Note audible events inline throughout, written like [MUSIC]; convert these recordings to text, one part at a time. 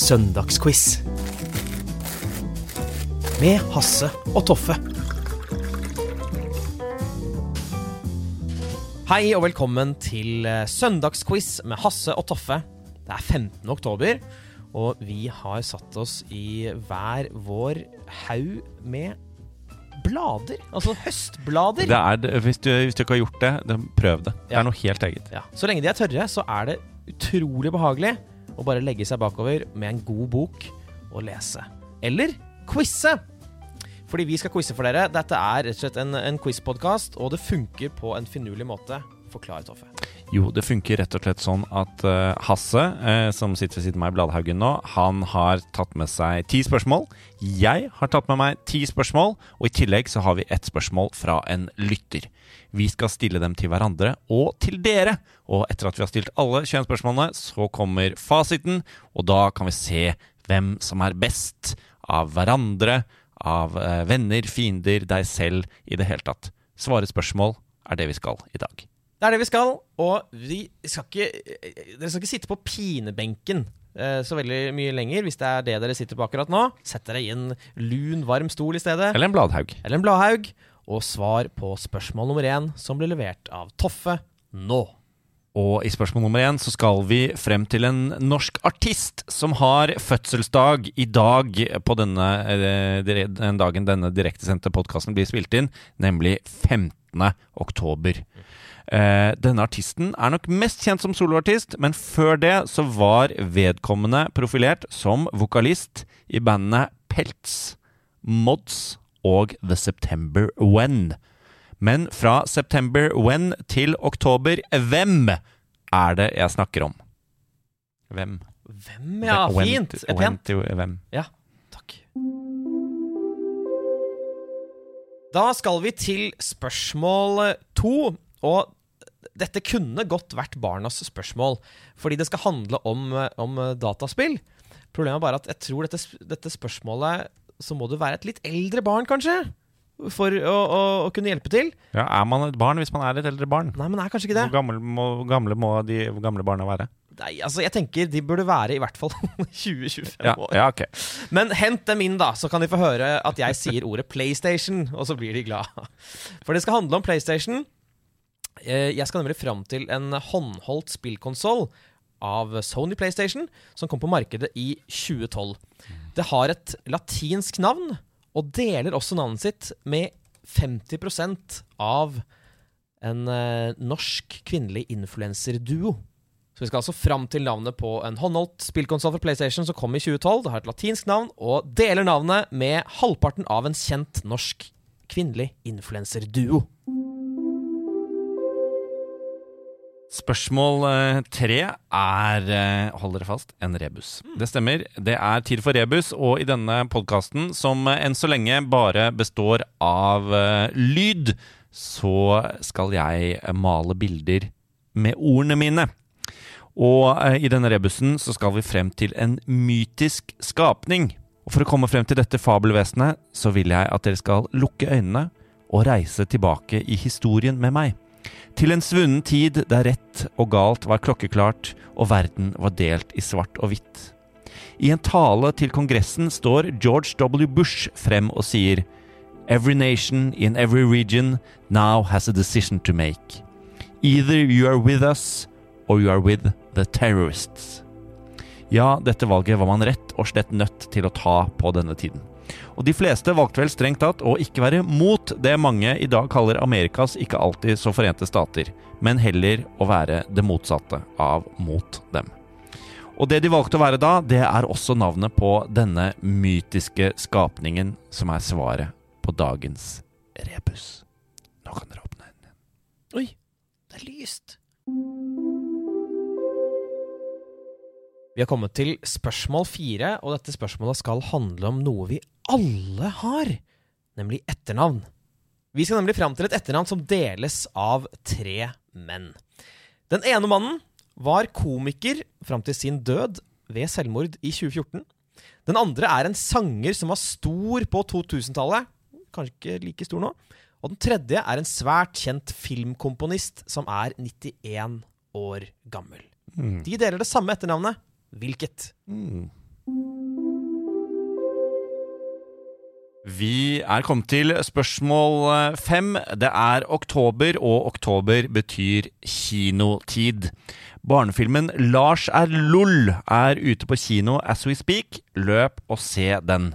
Søndagsquiz. Med Hasse og Toffe. Hei og velkommen til eh, søndagsquiz med Hasse og Toffe. Det er 15. oktober, og vi har satt oss i hver vår haug med blader. Altså høstblader. Det er, det- hvis, du, hvis du ikke har gjort det, prøv det. Det er noe helt eget. Ja. Så lenge de er tørre, så er det utrolig behagelig å bare legge seg bakover med en god bok og lese. Eller quize! Fordi vi skal quize for dere. Dette er rett og slett en, en quiz-podkast, og det funker på en finurlig måte. Forklar, Toffe. Jo, det funker rett og slett sånn at uh, Hasse, uh, som sitter ved siden av meg i Bladhaugen nå, han har tatt med seg ti spørsmål. Jeg har tatt med meg ti spørsmål, og i tillegg så har vi ett spørsmål fra en lytter. Vi skal stille dem til hverandre og til dere. Og etter at vi har stilt alle 21 spørsmålene, så kommer fasiten, og da kan vi se hvem som er best av hverandre, av uh, venner, fiender, deg selv, i det hele tatt. Svare spørsmål er det vi skal i dag. Det er det vi skal, og vi skal ikke Dere skal ikke sitte på pinebenken eh, så veldig mye lenger, hvis det er det dere sitter på akkurat nå. Sett dere i en lun, varm stol i stedet. Eller en bladhaug. eller en bladhaug, og svar på spørsmål nummer én, som blir levert av Toffe nå. Og i spørsmål nummer én så skal vi frem til en norsk artist som har fødselsdag i dag på denne, eh, den dagen denne direktesendte podkasten blir spilt inn, nemlig 15. oktober. Eh, denne artisten er nok mest kjent som soloartist, men før det så var vedkommende profilert som vokalist i bandene Pelts, Mods og The September When. Men fra September When til oktober, hvem er det jeg snakker om? Hvem? Hvem, ja, When fint! Er when pent. hvem? Ja, takk. Da skal vi til spørsmål to, og dette kunne godt vært barnas spørsmål, fordi det skal handle om, om dataspill. Problemet er bare at jeg tror dette, dette spørsmålet så må du være et litt eldre barn, kanskje, for å, å, å kunne hjelpe til. Ja, Er man et barn hvis man er et eldre barn? Nei, men er kanskje ikke det. Hvor gamle må, gamle må de gamle barna være? Nei, altså, jeg tenker de burde være i hvert fall [LAUGHS] 20-25 Ja, år. ja, ok. Men hent dem inn, da, så kan de få høre at jeg sier ordet PlayStation, og så blir de glad. For det skal handle om PlayStation. Eh, Jeg skal nemlig fram til en håndholdt spillkonsoll av Sony PlayStation, som kom på markedet i 2012. Det har et latinsk navn, og deler også navnet sitt med 50% av en eh, norsk kvinnelig influenserduo. Så vi skal altså fram til navnet på en håndholdt spillkonsoll for PlayStation som kom i 2012. Det har et latinsk navn, og deler navnet med halvparten av en kjent norsk kvinnelig influenserduo. Spørsmål eh, tre er, eh, hold dere fast, en rebus. Det stemmer. Det er tid for rebus, og i denne podkasten, som eh, enn så lenge bare består av lyd, så skal jeg male bilder med ordene mine. Og i denne rebusen så skal vi frem til en mytisk skapning. Og for å komme frem til dette fabelvesenet, så vil jeg at dere skal lukke øynene og reise tilbake i historien med meg. Til en svunnen tid der rett og galt var klokkeklart, og verden var delt i svart og hvitt. I en tale til Kongressen står George W. Bush frem og sier Every nation in every region now has a decision to make. Either you are with us, or you are with the terrorists. Ja, dette valget var man rett og slett nødt til å ta på denne tiden. Og de fleste valgte vel strengt tatt å ikke være mot det mange i dag kaller Amerikas ikke alltid så forente stater, men heller å være det motsatte av mot dem. Og det de valgte å være da, det er også navnet på denne mytiske skapningen som er svaret på dagens rebus. Nå kan dere åpne øynene. Oi, det er lyst. Vi har kommet til spørsmål fire, og dette spørsmålet skal handle om noe vi alle har, nemlig etternavn. Vi skal nemlig fram til et etternavn som deles av tre menn. Den ene mannen var komiker fram til sin død ved selvmord i 2014. Den andre er en sanger som var stor på 2000-tallet, kanskje ikke like stor nå. Og den tredje er en svært kjent filmkomponist som er 91 år gammel. De deler det samme etternavnet. Hvilket? Vi er kommet til spørsmål eh, fem. Det er oktober, og oktober betyr kinotid. Barnefilmen Lars er LOL er ute på kino as we speak. Løp og se den.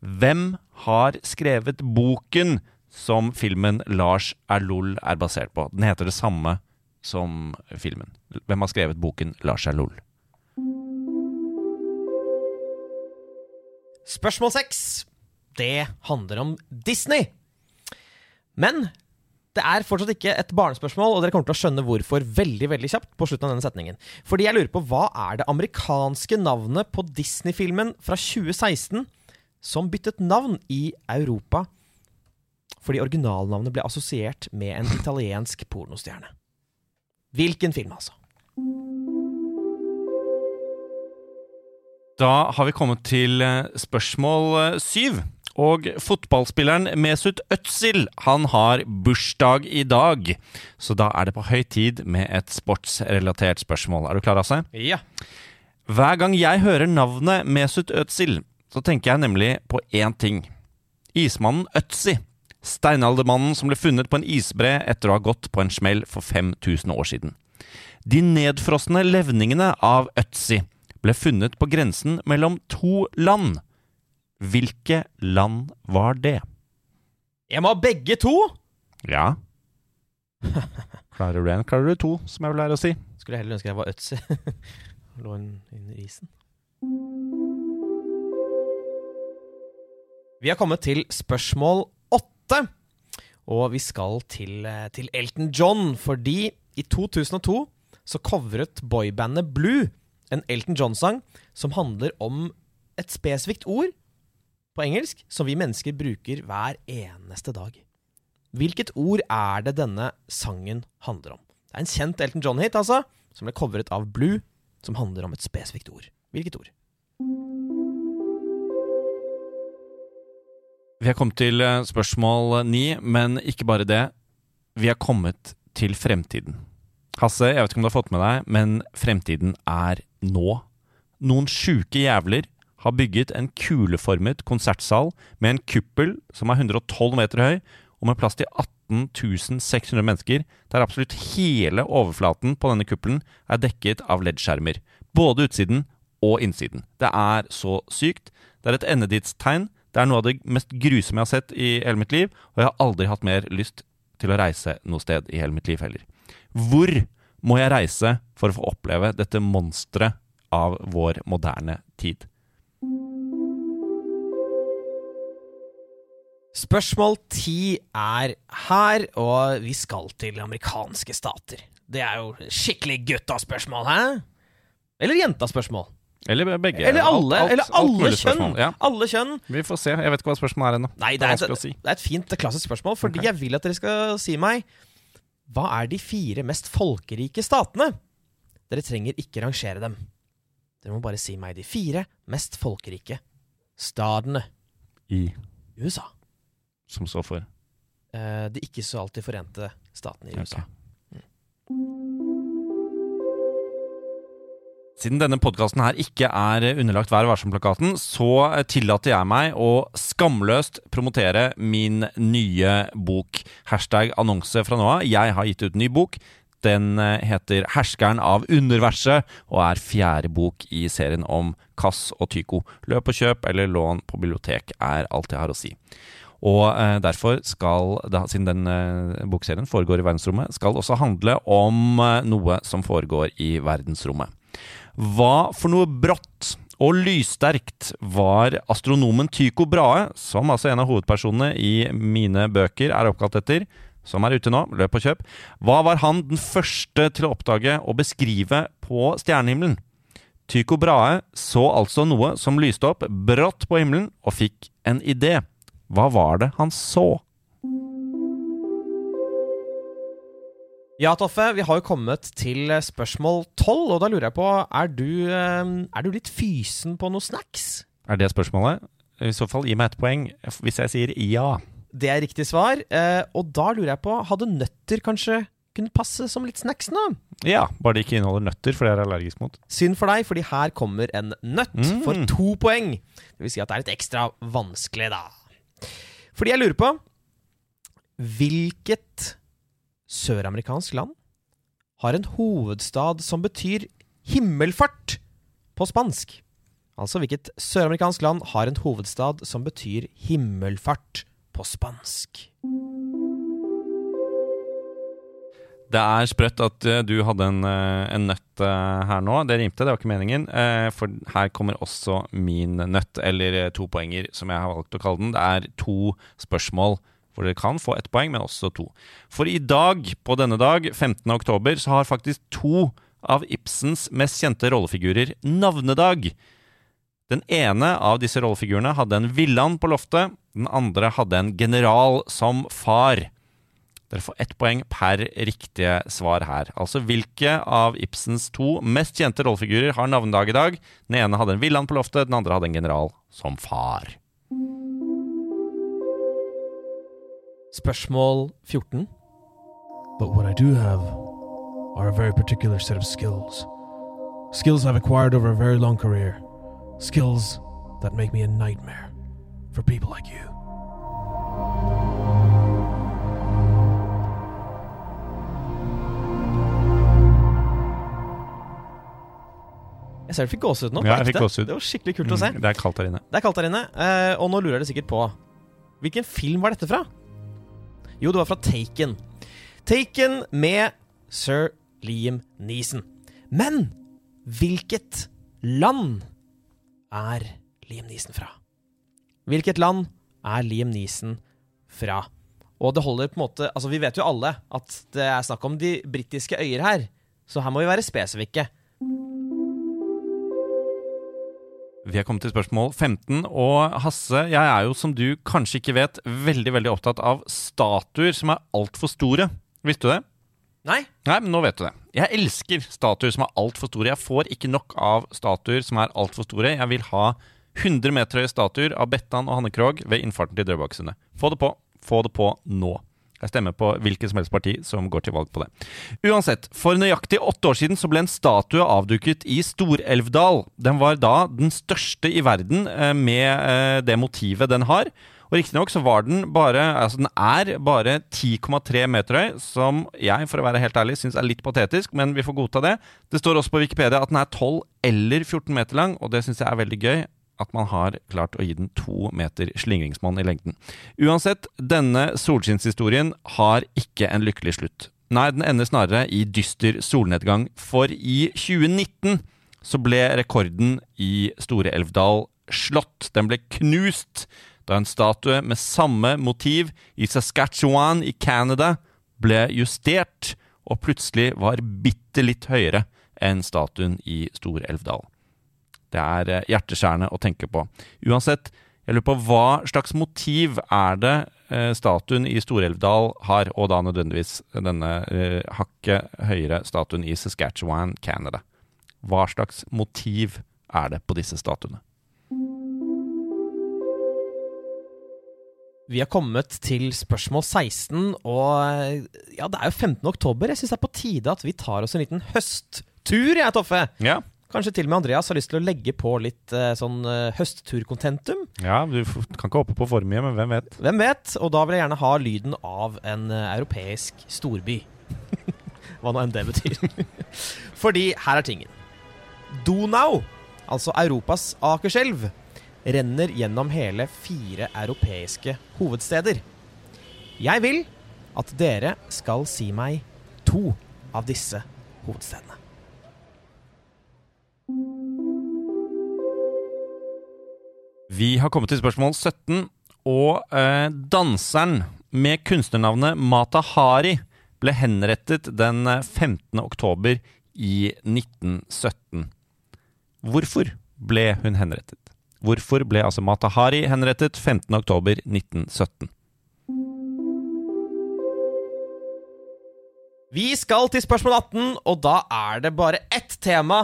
Hvem har skrevet boken som filmen Lars er LOL er basert på? Den heter det samme som filmen. Hvem har skrevet boken Lars er LOL? Spørsmål seks. Det handler om Disney. Men det er fortsatt ikke et barnespørsmål, og dere kommer til å skjønne hvorfor veldig veldig kjapt på slutten av denne setningen. Fordi jeg lurer på hva er det amerikanske navnet på Disney-filmen fra 2016 som byttet navn i Europa fordi originalnavnet ble assosiert med en italiensk pornostjerne? Hvilken film, altså? Da har vi kommet til eh, spørsmål eh, syv. Og fotballspilleren Mesut Özil han har bursdag i dag. Så da er det på høy tid med et sportsrelatert spørsmål. Er du klar, Asse? Ja. Hver gang jeg hører navnet Mesut Özil, så tenker jeg nemlig på én ting. Ismannen Øtzi. Steinaldermannen som ble funnet på en isbre etter å ha gått på en smell for 5000 år siden. De nedfrosne levningene av Ötzi ble funnet på grensen mellom to land. Hvilke land var det? Jeg må ha begge to! Ja. [LAUGHS] Klarer du en, klarer du to, som jeg vil lære å si. Skulle heller ønske jeg var Øtzi. [LAUGHS] Lå under isen. Vi har kommet til spørsmål åtte. Og vi skal til, eh, til Elton John, fordi i 2002 så covret boybandet Blue en Elton John-sang som handler om et spesifikt ord på engelsk som vi mennesker bruker hver eneste dag. Hvilket ord er det denne sangen handler om? Det er en kjent Elton John-hit, altså, som ble covret av Blue, som handler om et spesifikt ord. Hvilket ord? Vi har kommet til eh, spørsmål ni, men ikke bare det. Vi har kommet til fremtiden. Hasse, jeg vet ikke om du har fått med deg, men fremtiden er nå. Noen sjuke jævler har bygget en kuleformet konsertsal med en kuppel som er 112 meter høy, og med plass til 18 600 mennesker, der absolutt hele overflaten på denne kuppelen er dekket av leddskjermer. Både utsiden og innsiden. Det er så sykt. Det er et endetidstegn. Det er noe av det mest grusomme jeg har sett i hele mitt liv, og jeg har aldri hatt mer lyst til å reise noe sted i hele mitt liv heller. Hvor må jeg reise for å få oppleve dette monsteret av vår moderne tid? Spørsmål ti er her, og vi skal til amerikanske stater. Det er jo skikkelig gutta-spørsmål, hæ? Eller jenta-spørsmål. Eller begge. Eller alle, Alt- alt- eller alle kjønn. spørsmål. Ja, Alle kjønn. vi får se. Jeg vet ikke hva spørsmålet er ennå. Nei, det Det er å et, si. det er et fint, klassisk spørsmål, fordi okay. jeg vil at dere skal si meg Hva er de fire mest folkerike statene? Dere trenger ikke rangere dem. Dere må bare si meg de fire mest folkerike statene I USA. som så for. Eh, de ikke så alltid forente statene i USA. Ok. Siden denne podkasten her ikke er underlagt Vær varsom-plakaten, så tillater jeg meg å skamløst promotere min nye bok. Hashtag annonse fra nå av. Jeg har gitt ut ny bok. Den eh, heter 'Herskeren av underverset' og er fjerde bok i serien om Kass og Tycho. Løp og kjøp eller lån på bibliotek er alt jeg har å si. Og eh, derfor skal, da, siden den eh, bokserien foregår i verdensrommet, skal også handle om eh, noe som foregår i verdensrommet. Hva for noe brått og lyssterkt var astronomen Tycho Brahe, som altså en av hovedpersonene i mine bøker er oppkalt etter, som er ute nå, løp og kjøp. Hva var han den første til å oppdage og beskrive på stjernehimmelen? Tycho Brahe så altså noe som lyste opp brått på himmelen, og fikk en idé. Hva var det han så? Ja, Toffe, vi har jo kommet til eh, spørsmål tolv, og da lurer jeg på Er du, eh, er du litt fysen på noe snacks? Er det spørsmålet? I så fall gi meg ett poeng hvis jeg sier ja. Det er riktig svar. eh, Og da lurer jeg på Hadde nøtter kanskje kunne passe som litt snacks nå? Ja, bare det ikke inneholder nøtter, for det er jeg allergisk mot. Synd for deg, fordi her kommer en nøtt Mm. for to poeng. Det vil si at det er litt ekstra vanskelig, da. Fordi jeg lurer på Hvilket søramerikansk land har en hovedstad som betyr himmelfart på spansk? Altså hvilket søramerikansk land har en hovedstad som betyr himmelfart på spansk? Det er sprøtt at eh, du hadde en, eh, en nøtt eh, her nå. Det rimte, det var ikke meningen. for her kommer også min nøtt, eller to poenger, som jeg har valgt å kalle den. Det er to spørsmål hvor dere kan få ett poeng, men også to. For i dag, på denne dag, 15. oktober, så har faktisk to av Ibsens mest kjente rollefigurer navnedag. Den ene av disse rollefigurene hadde en villand på loftet. Den andre hadde en general som far. Dere får ett poeng per riktige svar her. Altså hvilke av Ibsens to mest kjente rollefigurer har navnedag i dag? Den ene hadde en villand på loftet, den andre hadde en general som far. Spørsmål 14. But what I do have are a very particular set of skills. Skills I've acquired over a very long career. Skills that make me a nightmare for people like you. Jeg ser du fikk gåsehud nå. Ja, jeg fikk gåsehud. Det var skikkelig kult å se. Mm, Det er kaldt her inne. Det er kaldt der inne, uh, og nå lurer dere sikkert på Hvilken film var dette fra? Jo, det var fra Taken. Taken med sir Liam Neeson. Men hvilket land er Liam Neeson fra? Hvilket land er Liam Neeson fra? Og det holder på en måte Altså, vi vet jo alle at det er snakk om de britiske øyer her, så her må vi være spesifikke. Vi er kommet til spørsmål 15, og Hasse, jeg er jo som du kanskje ikke vet, veldig veldig opptatt av statuer som er altfor store. Visste du det? Nei? Nei, men nå vet du det. Jeg elsker statuer som er altfor store. Jeg får ikke nok av statuer som er altfor store. Jeg vil ha 100 meter høye statuer av Bettan og Hanne Krogh ved innfarten til Drøbaksundet. Få det på. Få det på nå. Jeg stemmer på hvilket som helst parti som går til valg på det. Uansett, for nøyaktig åtte år siden så ble en statue avduket i Storelvdal. Den var da den største i verden eh, med eh, det motivet den har. Og Riktignok så var den bare Altså den er bare 10,3 meter høy, som jeg, for å være helt ærlig, syns er litt patetisk, men vi får godta det. Det står også på Wikipedia at den er 12 eller 14 meter lang, og det syns jeg er veldig gøy. At man har klart å gi den to meter slingringsmonn i lengden. Uansett, denne solskinnshistorien har ikke en lykkelig slutt. Nei, den ender snarere i dyster solnedgang, for i 2019 så ble rekorden i Store Elvdal slått. Den ble knust da en statue med samme motiv i Saskatchewan i Canada ble justert og plutselig var bitte litt høyere enn statuen i Stor-Elvdal. Det er eh, hjerteskjærende å tenke på. Uansett, jeg lurer på hva slags motiv er det eh, statuen i Stor-Elvdal har, og da nødvendigvis denne eh, hakket høyere statuen i Saskatchewan, Canada. Hva slags motiv er det på disse statuene? Vi har kommet til spørsmål 16, og ja, det er jo 15. oktober. Jeg syns det er på tide at vi tar oss en liten høsttur, jeg, Toffe. Ja, Kanskje til og med Andreas har lyst til å legge på litt eh, sånn eh, høstturkontentum. ja du kan ikke hoppe på for mye, men hvem vet? Hvem vet? Og da vil jeg gjerne ha lyden av en eh, europeisk storby. [LAUGHS] Hva nå enn det betyr. [LAUGHS] Fordi her er tingen. Donau, altså Europas Akerselv, renner gjennom hele fire europeiske hovedsteder. Jeg vil at dere skal si meg to av disse hovedstedene. Vi har kommet til spørsmål 17, og eh, danseren med kunstnernavnet Mata Hari ble henrettet den 15. oktober i 1917. Hvorfor ble hun henrettet? Hvorfor ble altså Mata Hari henrettet 15. oktober 1917? Vi skal til spørsmål 18, og da er det bare ett tema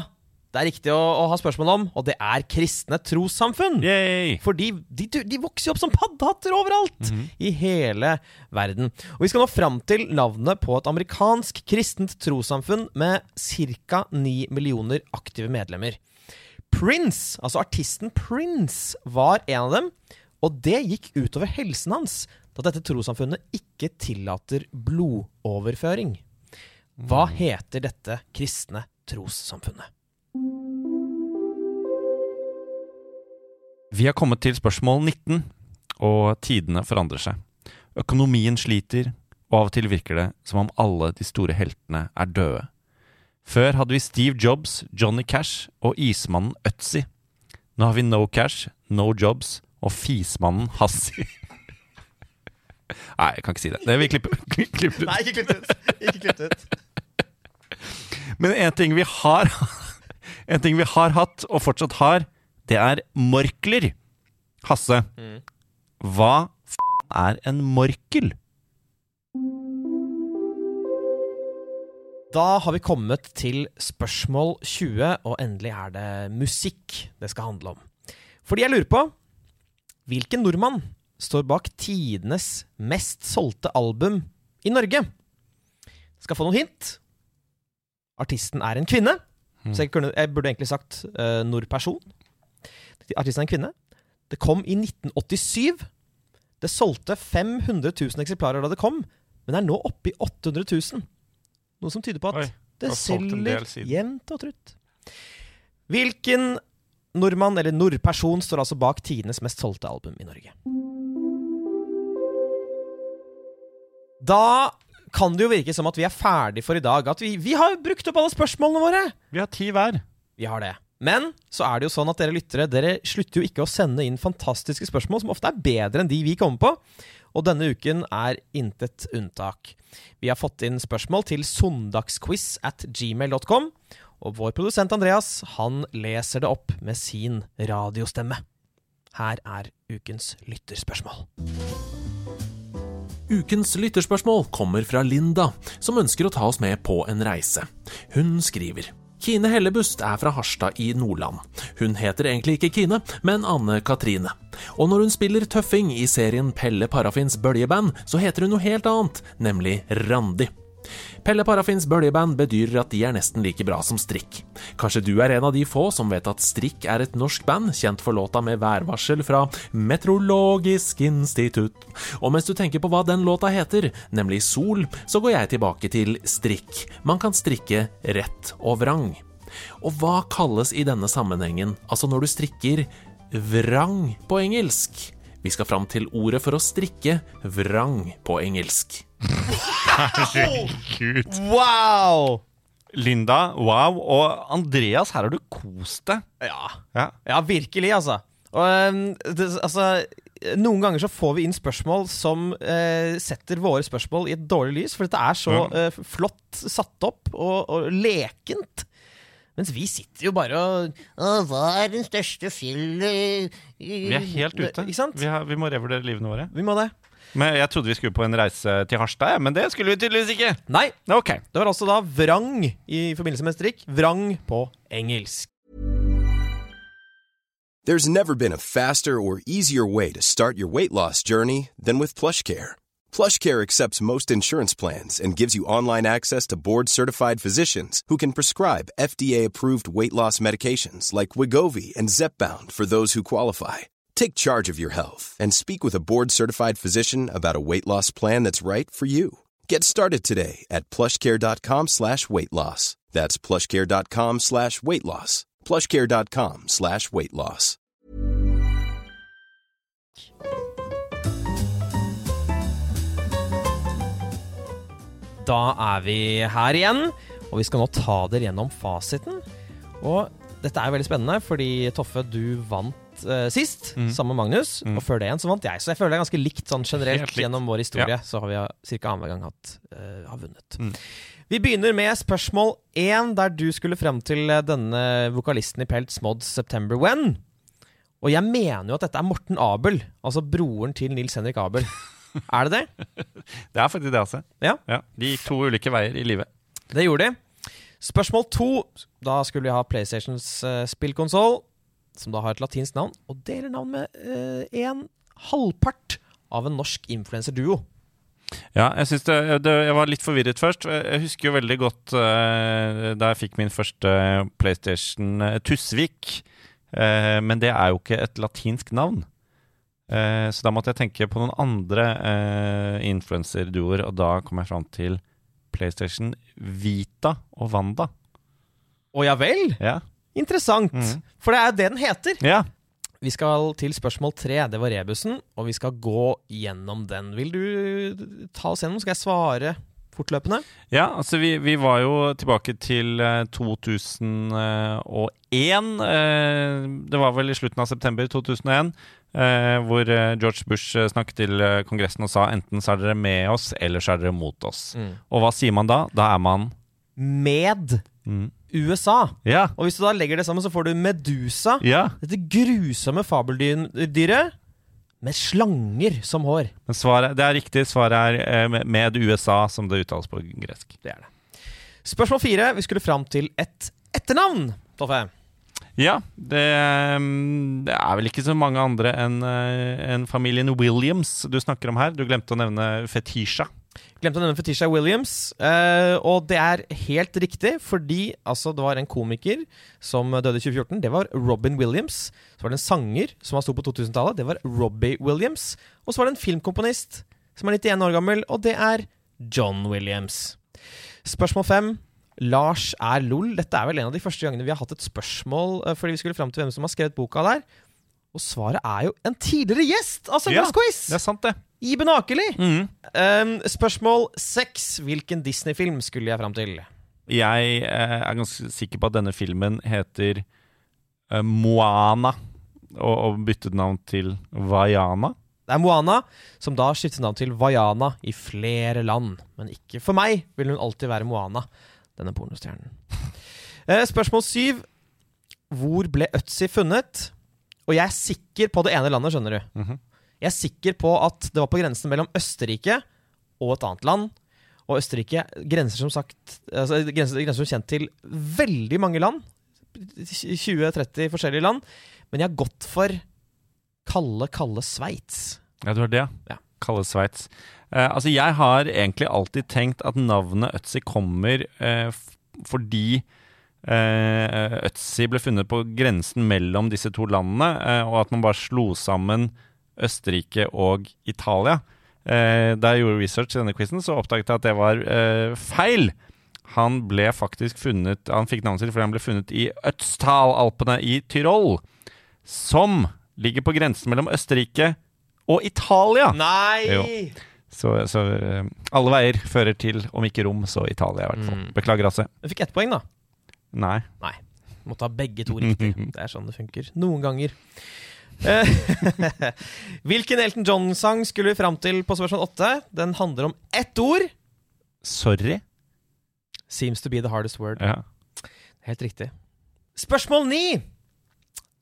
det er riktig å, å ha spørsmål om, og det er kristne trossamfunn. Yay! For de, de, vokser jo opp som paddehatter overalt i hele verden. Og Vi skal nå fram til navnet på et amerikansk kristent trossamfunn med ca. 9 millioner aktive medlemmer. Prince, altså artisten Prince, var en av dem. Og det gikk utover helsen hans, da dette trossamfunnet ikke tillater blodoverføring. Hva heter dette kristne trossamfunnet? Vi har kommet til spørsmål 19, og tidene forandrer seg. Økonomien sliter, og av og til virker det som om alle de store heltene er døde. Før hadde vi Steve Jobs, Johnny Cash og ismannen Øtzi. Nå har vi No Cash, No Jobs og fismannen Hassi. [LAUGHS] Nei, jeg kan ikke si det. Det vil vi klippe, [LAUGHS] klippe ut. Nei, ikke klipp det ut! Ikke klipp det ut. Men en ting vi har En ting vi har hatt, og fortsatt har, det er morkler. Hasse, hva f er en morkel? Da har vi kommet til spørsmål 20, og endelig er det musikk det skal handle om. Fordi jeg lurer på Hvilken nordmann står bak tidenes mest solgte album i Norge? Skal få noen hint. Artisten er en kvinne. Så jeg, kunne, jeg burde egentlig sagt uh, nordperson. Artisten er en kvinne. Det kom i 1987. Det solgte 500 000 eksemplarer da det kom, men er nå oppe i 800 000. Noe som tyder på at Oi, det selger jevnt og trutt. Hvilken nordmann eller nordperson står altså bak tidenes mest solgte album i Norge? Da kan det jo virke som at vi er ferdig for i dag. At vi, vi har brukt opp alle spørsmålene våre. Vi har ti hver. Vi har det. Men så er det jo sånn at dere lyttere Dere slutter jo ikke å sende inn fantastiske spørsmål som ofte er bedre enn de vi kommer på. Og denne uken er intet unntak. Vi har fått inn spørsmål til søndagsquiz at gmail.com. Og vår produsent Andreas han leser det opp med sin radiostemme. Her er ukens lytterspørsmål. Ukens lytterspørsmål kommer fra Linda, som ønsker å ta oss med på en reise. Hun skriver Kine Hellebust er fra Harstad i Nordland. Hun heter egentlig ikke Kine, men Anne Katrine. Og når hun spiller tøffing i serien Pelle Parafins bøljeband, så heter hun noe helt annet, nemlig Randi. Pelle Parafins bøljeband bedyrer at de er nesten like bra som Strikk. Kanskje du er en av de få som vet at Strikk er et norsk band, kjent for låta med værvarsel fra Meteorologisk institutt. Og mens du tenker på hva den låta heter, nemlig Sol, så går jeg tilbake til strikk. Man kan strikke rett og vrang. Og hva kalles i denne sammenhengen, altså når du strikker vrang på engelsk? Vi skal fram til ordet for å strikke vrang på engelsk. [LAUGHS] Herregud. Wow! Linda, wow. Og Andreas, her har du kost deg. Ja. Ja. Ja, virkelig, altså. Og ehm, det, altså Noen ganger så får vi inn spørsmål som eh, setter våre spørsmål i et dårlig lys, for dette er så eh, flott satt opp og, og lekent. Mens vi sitter jo bare og Hva er den største fjell eh, Vi er helt ute. Vi, har, vi må revurdere livene våre. Vi må det. Men Jeg trodde vi skulle på en reise til Harstad, men det skulle vi tydeligvis ikke. Nei, Ok. det var altså da vrang i forbindelse med strikk. Vrang på engelsk. There's never been a faster or easier way to start your weight loss journey than with PlushCare. PlushCare accepts most insurance plans and gives you online access to board-certified physicians who can prescribe FDA-approved weight loss medications like Wigovi and Zepbound for those who qualify. Take charge of your health and speak with a board-certified physician about a weight loss plan that's right for you. Get started today at plushcare.com slash weight loss. That's plushcare.com slash weight loss. plushcare.com slash weight loss. Da er vi her igjen, og vi skal nå ta dere gjennom fasiten. Og dette er veldig spennende, fordi Toffe, du vant vant eh, sist, Mm. sammen med Magnus. Mm. Og før det igjen så vant jeg. Så jeg føler det er ganske likt sånn generelt likt. gjennom vår historie. Så har vi ca. annenhver gang hatt, uh, har vunnet. Mm. Vi begynner med spørsmål én, der du skulle frem til eh, denne vokalisten i Pelts Mods 'September When'. Og jeg mener jo at dette er Morten Abel, altså broren til Nils Henrik Abel. [LAUGHS] er det det? Det er faktisk det, altså. Ja. De gikk to ulike veier i livet. Det gjorde de. Spørsmål to. Da skulle vi ha PlayStations uh, spillkonsoll, som da har et latinsk navn, og deler navn med uh, en halvpart av en norsk influenserduo. Ja, jeg, det, det, jeg var litt forvirret først. Jeg husker jo veldig godt uh, da jeg fikk min første PlayStation uh, Tusvik. Uh, men det er jo ikke et latinsk navn. Eh, så da måtte jeg tenke på noen andre uh, influenserduoer, og da kom jeg fram til PlayStation Vita og Wanda. Å ja vel? Ja. Interessant. Mm. For det er jo det den heter. ja. Vi skal til spørsmål tre. Det var rebusen, og vi skal gå gjennom den. Vil du ta oss gjennom? Skal jeg svare fortløpende? Ja, altså vi, vi var jo tilbake til eh, 2001. eh, det var vel i slutten av september 2001. eh, hvor eh, George Bush eh, snakket til eh, Kongressen og sa enten så er dere med oss, eller så er dere mot oss. Og hva sier man da? Da er man Med mm, USA. Ja. Og hvis du da legger det sammen, så får du Medusa. ja. Dette grusomme fabeldyret med slanger som hår. Men svaret, det er riktig. Svaret er eh, med- USA, som det uttales på gresk. Det er det. Spørsmål fire. Vi skulle fram til et etternavn, Toffe. Ja, det, mm, det er vel ikke så mange andre enn en familien Williams du snakker om her. Du glemte å nevne Fetisha. Glemte å nevne Fetisha Williams. eh, og det er helt riktig, fordi altså, det var en komiker som døde i 2014. Det var Robin Williams. Så var det en sanger som sto på 2000-tallet. Det var Robbie Williams. Og så var det en filmkomponist som er 91 år gammel, og det er John Williams. Spørsmål fem. Lars er lol. Dette er vel en av de første gangene vi har hatt et spørsmål eh, fordi vi skulle fram til hvem som har skrevet boka der. Og svaret er jo en tidligere gjest av Ja, Søndagsquiz! Det er sant, det. Iben Akeli. Mm. Um, spørsmål seks. Hvilken Disney-film skulle jeg fram til? Jeg eh, er ganske sikker på at denne filmen heter eh, Moana, og, og byttet navn til Vaiana. Det er Moana, som da skiftet navn til Vaiana i flere land. Men ikke for meg vil hun alltid være Moana, denne pornostjernen. Eh, spørsmål syv. Hvor ble Øtzi funnet? Og jeg er sikker på det ene landet, skjønner du. Mhm. Jeg er sikker på at det var på grensen mellom Østerrike og et annet land. Og Østerrike grenser som sagt altså, grenser, grenser som kjent til veldig mange land. 20-30 forskjellige land. Men jeg har gått for kalde, kalde Sveits. Ja, du har det, Ja. Kalle Sveits. Uh, altså, jeg har egentlig alltid tenkt at navnet Øtzi kommer uh, fordi Øtzi ble funnet på grensen mellom disse to landene, eh, og at man bare slo sammen Østerrike og Italia. Eh, da jeg gjorde research i denne quizen, så oppdaget jeg at det var eh, feil. Han ble faktisk funnet Han fikk navnet sitt fordi han ble funnet i Øtztal-alpene i Tyrol, som ligger på grensen mellom Østerrike og Italia. Nei! Jo. Så, så eh, alle veier fører til, om ikke Rom, så Italia, i hvert fall. Mm. Beklager, Asse. Du fikk ett poeng, da. Nei. Nei Må ta begge to riktig. [LAUGHS] Det er sånn det funker. Noen ganger. Eh, [LAUGHS] Hvilken Elton John-sang skulle vi fram til på spørsmål åtte? Den handler om ett ord. Sorry. Seems to be the hardest word. Ja. Helt riktig. Spørsmål ni!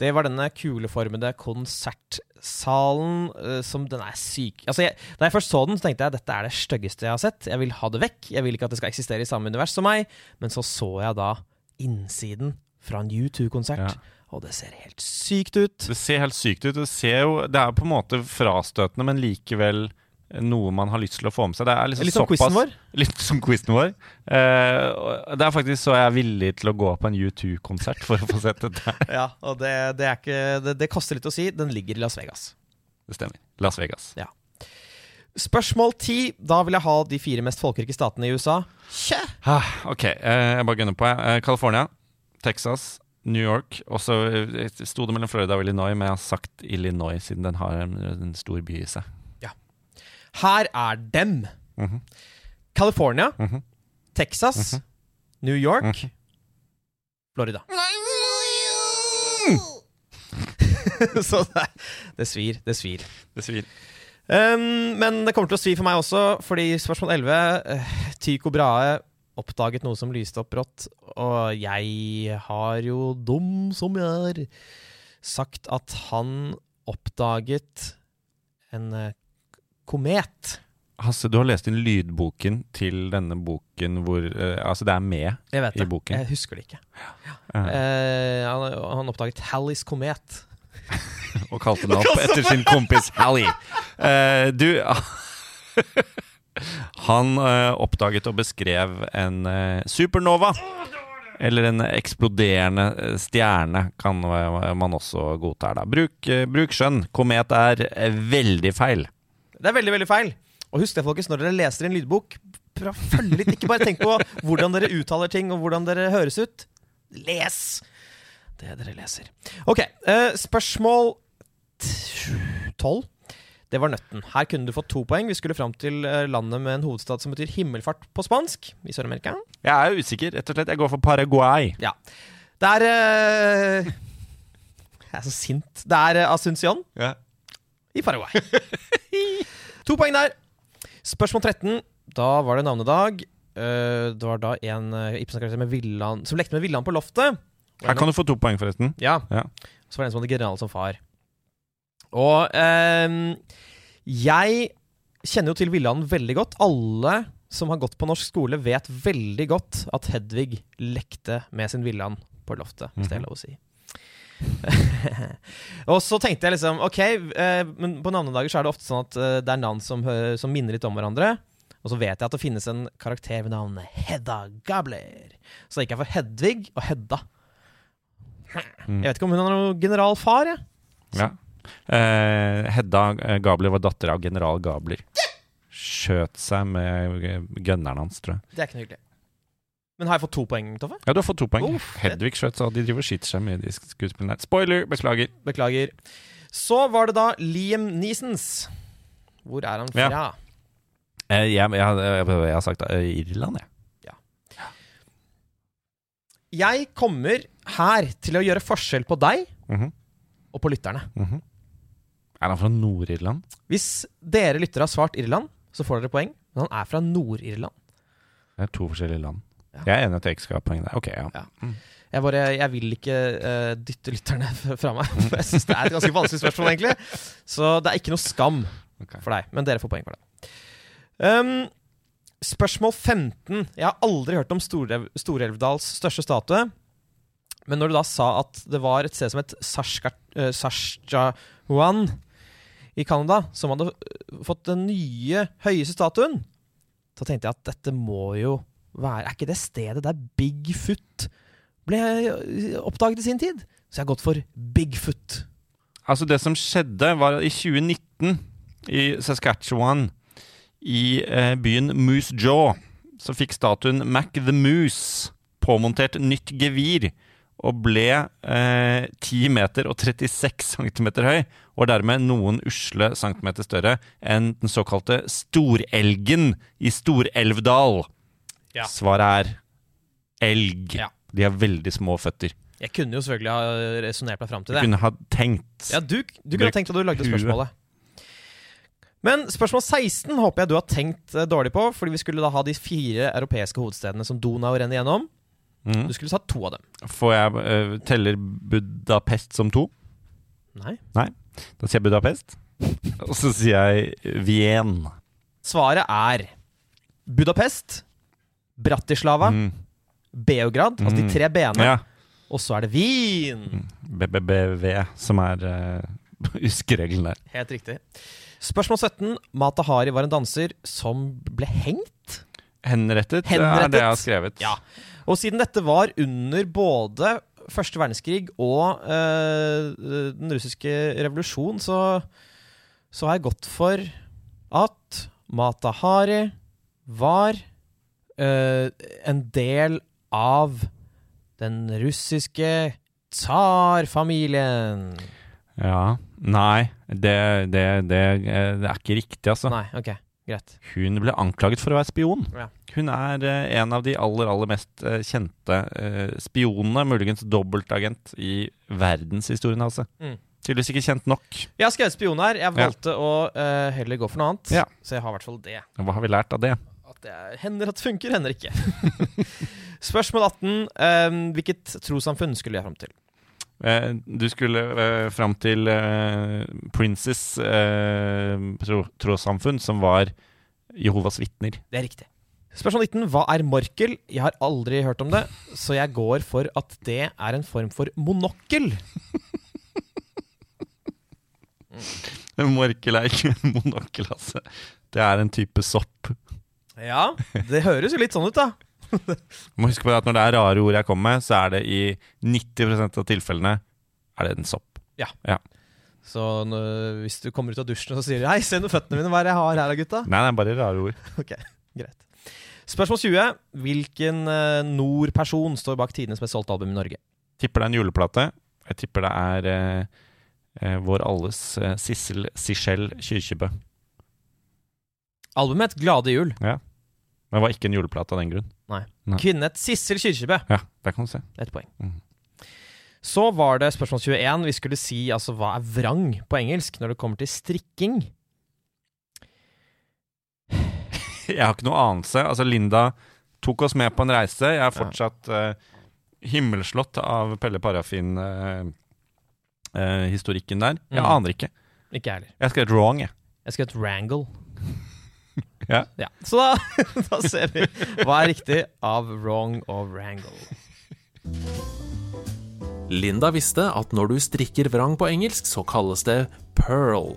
Det var denne kuleformede konsertsalen uh, som Den er syk. Altså, jeg, da jeg først så den, så tenkte jeg dette er det styggeste jeg har sett. Jeg vil ha det vekk. Jeg vil ikke at det skal eksistere i samme univers som meg. Men så så jeg da innsiden fra en U2-konsert, Ja. og det ser helt sykt ut. Det ser helt sykt ut. Det, ser jo, det er på en måte frastøtende, men likevel noe man har lyst til å få med seg. Det er liksom Litt som quizen såpass- vår. [LAUGHS] Litt som quizen vår. Uh, det er faktisk så jeg er villig til å gå på en U2-konsert for å få sett dette. [LAUGHS] Ja, og det, det ikke det, koster litt å si. Den ligger i Las Vegas. Det stemmer. Las Vegas. Spørsmål ti. Da vil jeg ha de fire mest folkerike statene i USA. Ah, ok, eh, jeg bare gunner på. Eh, California, Texas, New York. Og så eh, sto det mellom Florida og Illinois, men jeg har sagt Illinois siden den har en, en stor by i seg. Ja. Her er dem. Mhm. California, Mhm. Texas, New York, Mhm. Florida. [LAUGHS] Så det, det svir. Det svir. Det svir. Um, men det kommer til å svi for meg også, fordi spørsmål 11 eh, Tycho Brahe oppdaget noe som lyste opp brått, og jeg har jo, dum som jeg er, sagt at han oppdaget en eh, komet. Hasse, du har lest inn lydboken til denne boken hvor uh, Altså, det er med Jeg vet i det. boken. Jeg husker det ikke. eh, Uh, han, han oppdaget Hallis komet. [LAUGHS] og kalte den [LAUGHS] opp etter sin kompis Hallie. Uh, du [LAUGHS] Han uh, oppdaget og beskrev en uh, supernova. Eller en eksploderende stjerne, kan man også godta her, da. Bruk, bruk skjønn. Komet er veldig feil. Det er veldig, veldig feil. Og husk det, folkens, når dere leser en lydbok, følg litt. Ikke bare tenk på hvordan dere uttaler ting, og hvordan dere høres ut. Les det dere leser. Ok, eh, spørsmål tolv. Det var nøtten. Her kunne du fått to poeng. Vi skulle fram til eh, landet med en hovedstad som betyr himmelfart på spansk i Sør-Amerika. Jeg er usikker, rett og slett. Jeg går for Paraguay. Ja. Det er uh... Jeg er så sint. Det er eh, Asuncion i Paraguay. [LAUGHS] to poeng der. Spørsmål 13. Da var det navnedag. Uh, det var da en uh, Ibsen-karakter Villan som lekte med Villan på loftet. Her kan du få to poeng, forresten. Ja. Ja. Så var det en som hadde general som far. Og eh, jeg kjenner jo til Villand veldig godt. Alle som har gått på norsk skole, vet veldig godt at Hedvig lekte med sin Villand på loftet, hvis det er lov å si. [LAUGHS] og så tenkte jeg liksom Ok, eh, men på navnedager så er det ofte sånn at eh, det er navn som, som minner litt om hverandre. Og så vet jeg at det finnes en karakter ved navnet Hedda Gabler. Så da gikk jeg for Hedvig og Hedda. Mm. Jeg vet ikke om hun har noen generalfar, jeg. Ja. Eh, Hedda eh, Gabler var datter av general Gabler. Skjøt seg med gunneren hans, tror jeg. Det er ikke noe hyggelig. Men har jeg fått to poeng, Toffe? Ja, du har fått to poeng. Uff, Hedvig skjøt seg, og de driver og skyter seg med de skuespillene. Spoiler! Beklager. Beklager. Så var det da Liam Neesons. Hvor er han fra? Ja. Eh, jeg, jeg, jeg, jeg har sagt Irland, jeg. Jeg kommer her til å gjøre forskjell på deg Mhm, og på lytterne. mhm. Er han fra Nord-Irland? Hvis dere lyttere har svart Irland, så får dere poeng. Men han er fra Nord-Irland. Det er to forskjellige land. Ja. Jeg er enig at jeg ikke skal ha poeng der. Ok, ja. Ja. Jeg, bare, jeg vil ikke uh, dytte lytterne [LAUGHS] fra meg. For [LAUGHS] jeg syns det er et ganske vanskelig spørsmål, egentlig. Så det er ikke noe skam okay. for deg. Men dere får poeng for det. Um, spørsmål 15. Jeg har aldri hørt om Stor-Elvdals største statue. Men når du da sa at det var et sted som het Saska- eh, i Canada, som hadde eh, fått den nye høyeste statuen, så tenkte jeg at dette må jo være Er ikke det stedet der Bigfoot ble eh, oppdaget i sin tid? Så jeg har gått for Bigfoot. Altså, det som skjedde, var i 2019, i Saskatchewan, i eh, byen Moose Jaw, så fikk statuen Mac the Moose påmontert nytt gevir, og ble eh, 10 meter og 36 centimeter høy, og dermed noen usle centimeter større enn den såkalte storelgen i Storelvdal. Ja. Svaret er elg. Ja. De har veldig små føtter. Jeg kunne jo selvfølgelig ha resonnert meg fram til det. kunne ha tenkt. Ja, du, du kunne ha tenkt at du lagde spørsmålet. Men spørsmål 16 håper jeg du har tenkt eh, dårlig på, fordi vi skulle da ha de fire europeiske hovedstedene som Donau renner gjennom. Mm. Du skulle tatt to av dem. Får jeg uh, teller Budapest som to? Nei. Da sier jeg Budapest. Og så sier jeg Wien. Svaret er Budapest, Bratislava, Mm. Beograd, altså de Mm. tre b-ene, Ja. og så er det Wien. BBBV, som er [LAUGHS] uh, huskeregelen der. Helt riktig. Spørsmål 17. Mata Hari var en danser som ble hengt. Henrettet, er det jeg har skrevet. Ja. Og siden dette var under både første verdenskrig og eh, den russiske revolusjon, så, så har jeg gått for at Mata Hari var eh, en del av den russiske tsarfamilien. Ja. Nei, det, det, det, eh, det er ikke riktig, altså. Nei, ok, greit. Hun ble anklaget for å være spion. Ja. Hun er eh, en av de aller, aller mest eh, kjente eh, spionene, muligens dobbeltagent, i verdenshistorien, altså. Mm. Tydeligvis ikke kjent nok. Jeg har skrevet spion her. Jeg valgte å eh, heller gå for noe annet. Ja. Så jeg har i hvert fall det. Hva har vi lært av det? At det hender at det funker, hender ikke. [LAUGHS] Spørsmål 18. eh, hvilket trossamfunn skulle jeg fram til? Eh, du skulle eh, fram til eh, Princes eh, tro, trossamfunn, som var Jehovas vitner. Det er riktig. Spørsmål 19. Hva er morkel? Jeg har aldri hørt om det, så jeg går for at det er en form for monokkel. [LAUGHS] Morkel er ikke en monokkel, altså. Det er en type sopp. Ja, det høres jo litt sånn ut, da. Må huske på at når det er rare ord jeg kommer med, så er det i 90% av tilfellene er det en sopp. Ja Så når, hvis du kommer ut av dusjen og så sier du, Hei, se nå føttene mine, hva er det jeg har her, da, gutta? Nei, det er bare rare ord. [LAUGHS] Ok, greit. Spørsmål 20. Hvilken uh, nordperson står bak tidenes mest solgte album i Norge? Tipper det er en juleplate. Jeg tipper det er uh, uh, vår alles Sissel Sichel Kyrkjebø. Albumet het Glade jul. Men det var ikke en juleplate av den grunn. Nei. Nei. Kvinnet Sissel Kyrkjebø. Ja, der kan du se. Et poeng. Mm. Så var det spørsmål 21. Vi skulle si altså hva er vrang på engelsk når det kommer til strikking. [LAUGHS] Jeg har ikke noe anelse. Altså, Linda tok oss med på en reise. Jeg er fortsatt eh, himmelslått av Pelle Parafin-historikken der. Jeg Mm. aner ikke. Ikke heller. Jeg skrev et wrong, jeg. Jeg skrev et wrangle. Ja. Så da, [LAUGHS] da ser vi hva er riktig av wrong og wrangle. Linda visste at når du strikker vrang på engelsk, så kalles det pearl.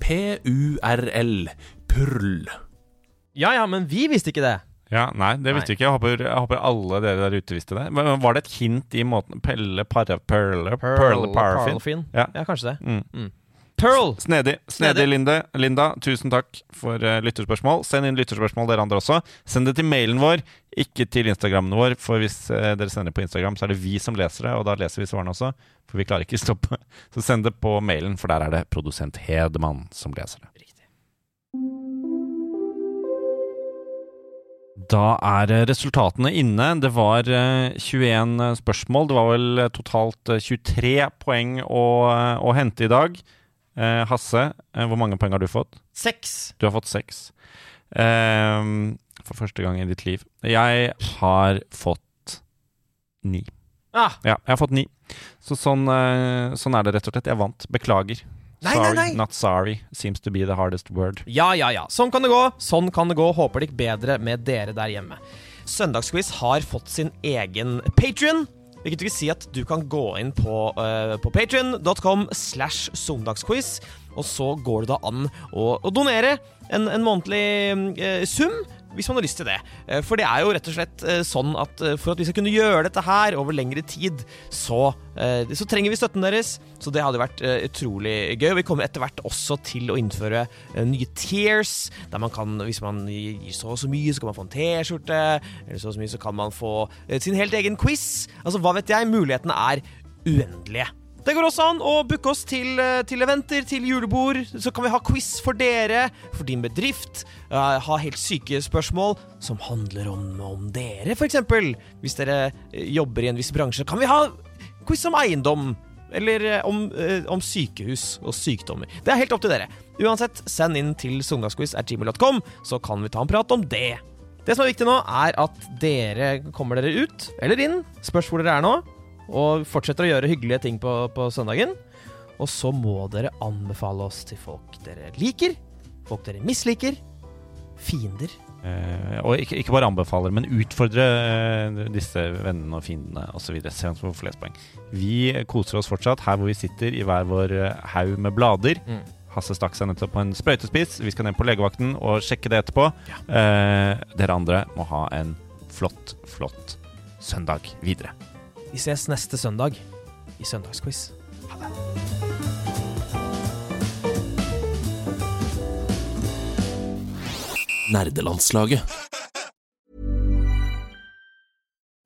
P-u-r-l. Purl. Ja ja, men vi visste ikke det. Ja, Nei, det visste Nei. ikke. Jeg håper, jeg håper alle dere der ute visste det. Men Var det et hint i måten Pelle Para... Perle Perle pearl, Parafin. Ja. ja, kanskje det. Mm. Pearl! Snedig. Snedig. Linde. Linda, tusen takk for uh, lytterspørsmål. Send inn lytterspørsmål, dere andre også. Send det til mailen vår, ikke til Instagrammen vår. For hvis uh, dere sender det på Instagram, så er det vi som leser det, og da leser vi svarene også. For vi klarer ikke å stoppe. [LAUGHS] Så send det på mailen, for der er det produsent Hedman som leser det. Riktig. Da er eh, resultatene inne. Det var eh, 21 spørsmål. Det var vel totalt eh, 23 poeng å, å hente i dag. Eh, Hasse, eh, hvor mange poeng har du fått? Seks. Du har fått seks. Eh, for første gang i ditt liv. Jeg har fått ni. Ah, Ja, jeg har fått ni. Så sånn, eh, sånn er det rett og slett. Jeg vant. Beklager. Nei, sorry, nei, nei. not sorry. Seems to be the hardest word. Ja, ja, ja. Sånn kan det gå. Sånn kan det gå. Håper det gikk bedre med dere der hjemme. Søndagsquiz har fått sin egen Patrion. Hvilket vil si at du kan gå inn på, uh, på patrion.com slash søndagsquiz, og så går det da an å, å donere en, en månedlig uh, sum. Hvis man har lyst til det. Eh, For det er jo rett og slett eh, sånn at eh, for at vi skal kunne gjøre dette her over lengre tid, så, så trenger vi støtten deres. Så det hadde vært utrolig gøy. Og vi kommer etter hvert også til å innføre nye tears, der man kan, hvis man gir så og så mye, så kan man få en T-skjorte. Eller så og så mye, så kan man få sin helt egen quiz. Altså, hva vet jeg? Mulighetene er uendelige. Det går også an å booke oss til, eh, til eventer, til julebord. Så kan vi ha quiz for dere, for din bedrift. eh, ha helt syke spørsmål som handler om, om dere, f.eks. Hvis dere eh, jobber i en viss bransje, kan vi ha quiz om eiendom. Eller om, om sykehus og sykdommer. Det er helt opp til dere. Uansett, send inn til søndagsquiz.gmail.com, så kan vi ta en prat om det. Det som er viktig nå, er at dere kommer dere ut, eller inn, spørs hvor dere er nå, og fortsetter å gjøre hyggelige ting på, på søndagen. Og så må dere anbefale oss til folk dere liker, folk dere misliker, fiender. Eh, og ikke, ikke bare anbefaler, men utfordre eh, disse vennene og fiendene osv. Se hvem vi får flest poeng. Vi koser oss fortsatt her hvor vi sitter i hver vår eh, haug med blader. Mm. Hasse stakk seg nettopp på en sprøytespiss. Vi skal ned på legevakten og sjekke det etterpå. Eh, dere andre må ha en flott, flott søndag videre. Vi ses neste søndag i Søndagsquiz. Ha det. Nerdelandslaget.